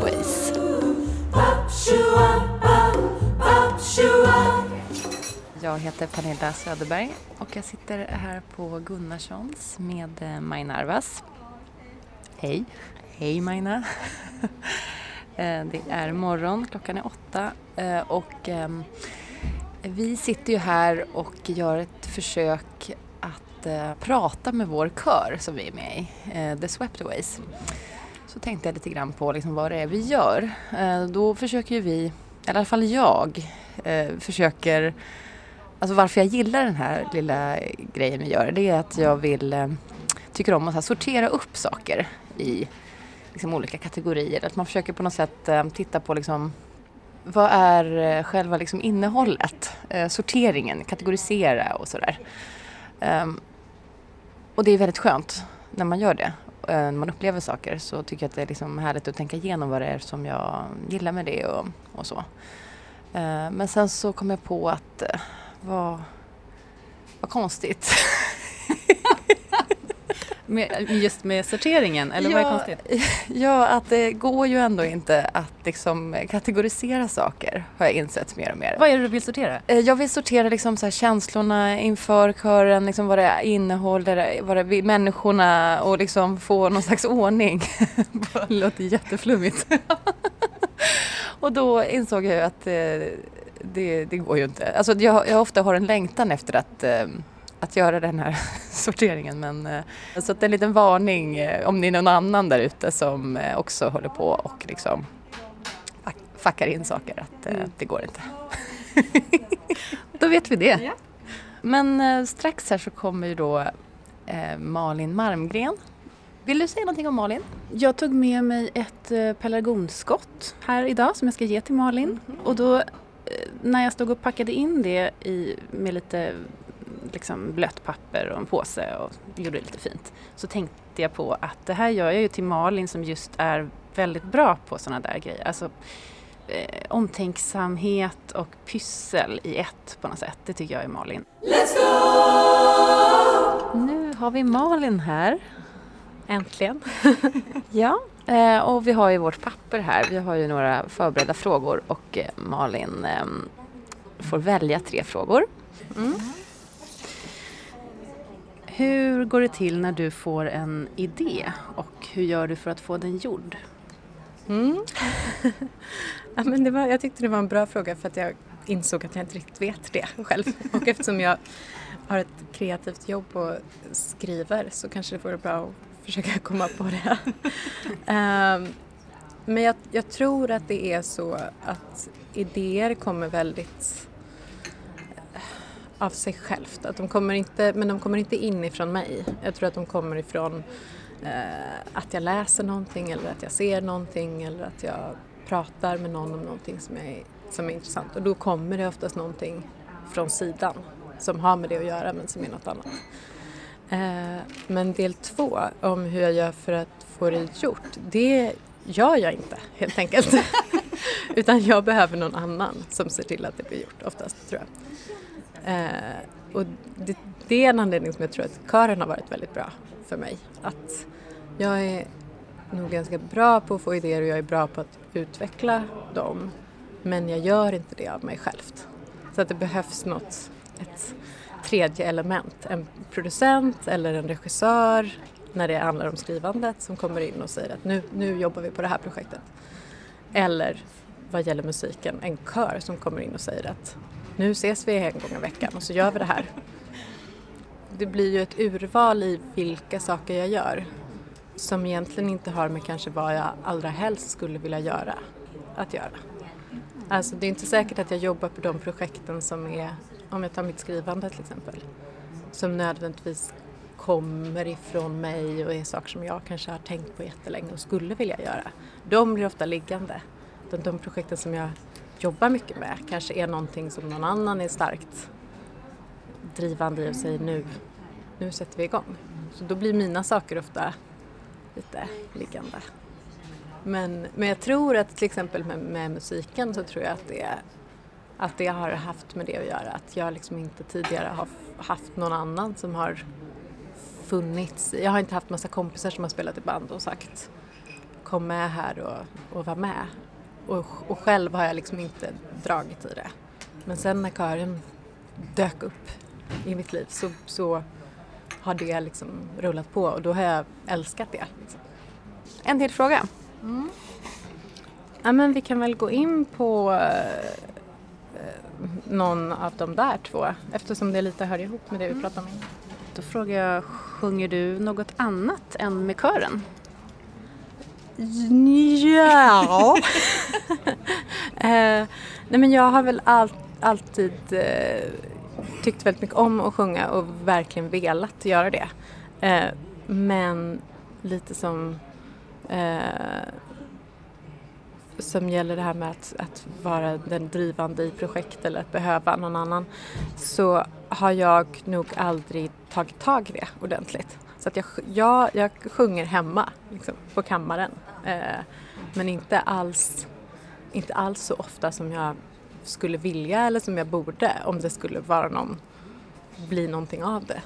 frågorna. Jag heter Pernilla Söderberg och jag sitter här på Gunnarssons med eh, Majna Arvas. Hej! Hej Majna! Eh, det är morgon, klockan är åtta eh, och ehm, vi sitter ju här och gör ett försök att eh, prata med vår kör som vi är med i, The Sweptaways. Så tänkte jag lite grann på liksom vad det är vi gör. Eh, då försöker ju vi, i alla fall jag, eh, försöker Alltså varför jag gillar den här lilla grejen vi gör det är att jag vill, eh, tycker om att sortera upp saker i liksom olika kategorier. Att man försöker på något sätt titta på liksom vad är själva liksom innehållet, sorteringen, kategorisera och sådär. Um, och det är väldigt skönt när man gör det. Eh, när man upplever saker så tycker jag att det är liksom härligt att tänka igenom vad det är som jag gillar med det och, och så. Eh, men sen så kom jag på att eh, vad, vad konstigt. med, just med sorteringen, eller ja, vad är konstigt? Ja, att det går ju ändå inte att liksom kategorisera saker har jag insett mer och mer. Vad är det du vill sortera? Eh, jag vill sortera liksom så känslorna inför kören, liksom vad det innehåller, vad det, människorna och liksom få någon slags ordning. det låter jätteflummigt. och då insåg jag att eh, det, det går ju inte. Alltså jag, jag ofta har en längtan efter att, eh, att göra den här sorteringen. Men, eh, så att det är en liten varning eh, om det är någon annan där ute som också håller på och liksom fuckar in saker att mm. det går inte. då vet vi det. Ja. Men strax här så kommer ju då Malin Marmgren vill du säga någonting om Malin? Jag tog med mig ett pelargonskott här idag som jag ska ge till Malin. Mm -hmm. Och då när jag stod och packade in det i, med lite liksom blött papper och en påse och gjorde det lite fint så tänkte jag på att det här gör jag ju till Malin som just är väldigt bra på sådana där grejer. Alltså, eh, omtänksamhet och pyssel i ett på något sätt. Det tycker jag är Malin. Let's go! Nu har vi Malin här. Äntligen! ja, Eh, och vi har ju vårt papper här. Vi har ju några förberedda frågor och eh, Malin eh, får välja tre frågor. Mm. Hur går det till när du får en idé och hur gör du för att få den gjord? Mm. ja, men det var, jag tyckte det var en bra fråga för att jag insåg att jag inte riktigt vet det själv. Och eftersom jag har ett kreativt jobb och skriver så kanske det vore bra att försöka komma på det. um, men jag, jag, tror att det är så att idéer kommer väldigt av sig självt. Att de kommer inte, men de kommer inte inifrån mig. Jag tror att de kommer ifrån eh, att jag läser någonting eller att jag ser någonting eller att jag pratar med någon om någonting som är, som är intressant. Och då kommer det oftast någonting från sidan som har med det att göra men som är något annat. Eh, men del två, om hur jag gör för att få det gjort, det gör jag inte helt enkelt. Utan jag behöver någon annan som ser till att det blir gjort oftast tror jag. Eh, och det, det, är en anledning som jag tror att kören har varit väldigt bra för mig. Att jag är nog ganska bra på att få idéer och jag är bra på att utveckla dem. Men jag gör inte det av mig själv. Så att det behövs något, ett tredje element. En producent eller en regissör när det handlar om skrivandet som kommer in och säger att nu, nu jobbar vi på det här projektet. Eller vad gäller musiken, en kör som kommer in och säger att nu ses vi en gång i veckan och så gör vi det här. Det blir ju ett urval i vilka saker jag gör som egentligen inte har med kanske vad jag allra helst skulle vilja göra att göra. Alltså det är inte säkert att jag jobbar på de projekten som är om jag tar mitt skrivande till exempel, som nödvändigtvis kommer ifrån mig och är saker som jag kanske har tänkt på jättelänge och skulle vilja göra. De blir ofta liggande. De, de projekten som jag jobbar mycket med kanske är någonting som någon annan är starkt drivande i och säger nu, nu sätter vi igång. Så då blir mina saker ofta lite liggande. Men, men jag tror att till exempel med, med musiken så tror jag att det att det har haft med det att göra. Att jag liksom inte tidigare har haft någon annan som har funnits. Jag har inte haft massa kompisar som har spelat i band och sagt kom med här och, och var med. Och, och själv har jag liksom inte dragit i det. Men sen när kören dök upp i mitt liv så, så har det liksom rullat på och då har jag älskat det. Liksom. En till fråga. Mm. Ja, men vi kan väl gå in på eh, någon av de där två eftersom det lite hör ihop med det vi mm. pratade om innan. Då frågar jag, sjunger du något annat än med kören? Ja. eh, nej men jag har väl all, alltid eh, tyckt väldigt mycket om att sjunga och verkligen velat göra det. Eh, men lite som eh, som gäller det här med att, att, vara den drivande i projekt eller att behöva någon annan så har jag nog aldrig tagit tag i det ordentligt. Så att jag, jag, jag sjunger hemma liksom, på kammaren eh, men inte alls, inte alls så ofta som jag skulle vilja eller som jag borde om det skulle vara någon, bli någonting av det.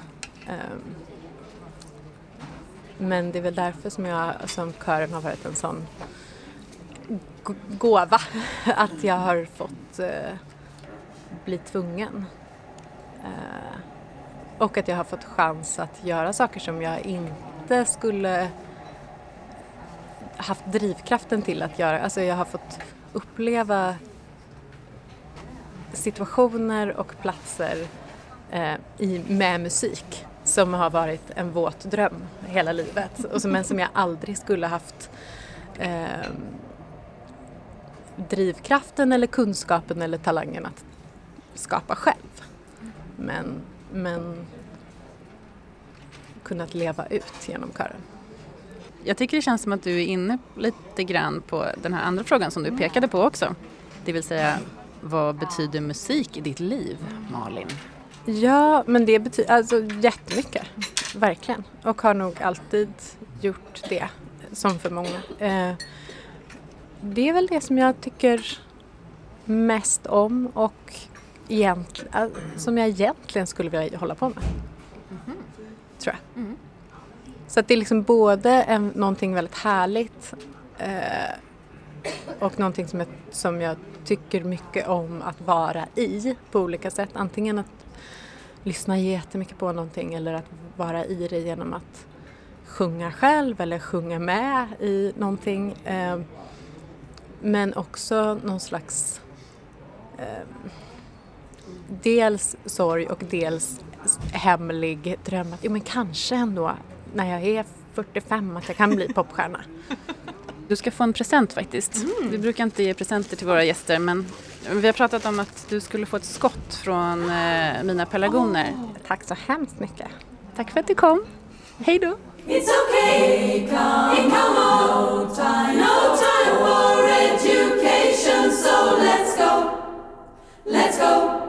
Eh, men det är väl därför som, jag, som kören har varit en sån gåva att jag har fått eh, bli tvungen. Eh, och att jag har fått chans att göra saker som jag inte skulle haft drivkraften till att göra. Alltså jag har fått uppleva situationer och platser eh, i, med musik som har varit en våt dröm hela livet och som, men som jag aldrig skulle haft eh, drivkraften eller kunskapen eller talangen att skapa själv. Men, men kunnat leva ut genom kören. Jag tycker det känns som att du är inne lite grann på den här andra frågan som du pekade på också. Det vill säga, vad betyder musik i ditt liv, Malin? Ja, men det betyder alltså jättemycket. Verkligen. Och har nog alltid gjort det, som för många. Eh, det är väl det som jag tycker mest om och egentligen, som jag egentligen skulle vilja hålla på med. Mm. Tror jag. Mm. Så att det är liksom både en, någonting väldigt härligt eh, och någonting som jag, som jag tycker mycket om att vara i på olika sätt. Antingen att lyssna jättemycket på någonting eller att vara i det genom att sjunga själv eller sjunga med i någonting. Eh, men också någon slags eh, dels sorg och dels hemlig dröm att jo, men kanske ändå när jag är 45 att jag kan bli popstjärna. Du ska få en present faktiskt. Mm. Vi brukar inte ge presenter till våra gäster men vi har pratat om att du skulle få ett skott från eh, mina pelargoner. Oh, tack så hemskt mycket. Tack för att du kom. Hej då! It's okay, come, come on, no time, no time for education, so let's go, let's go, let's go.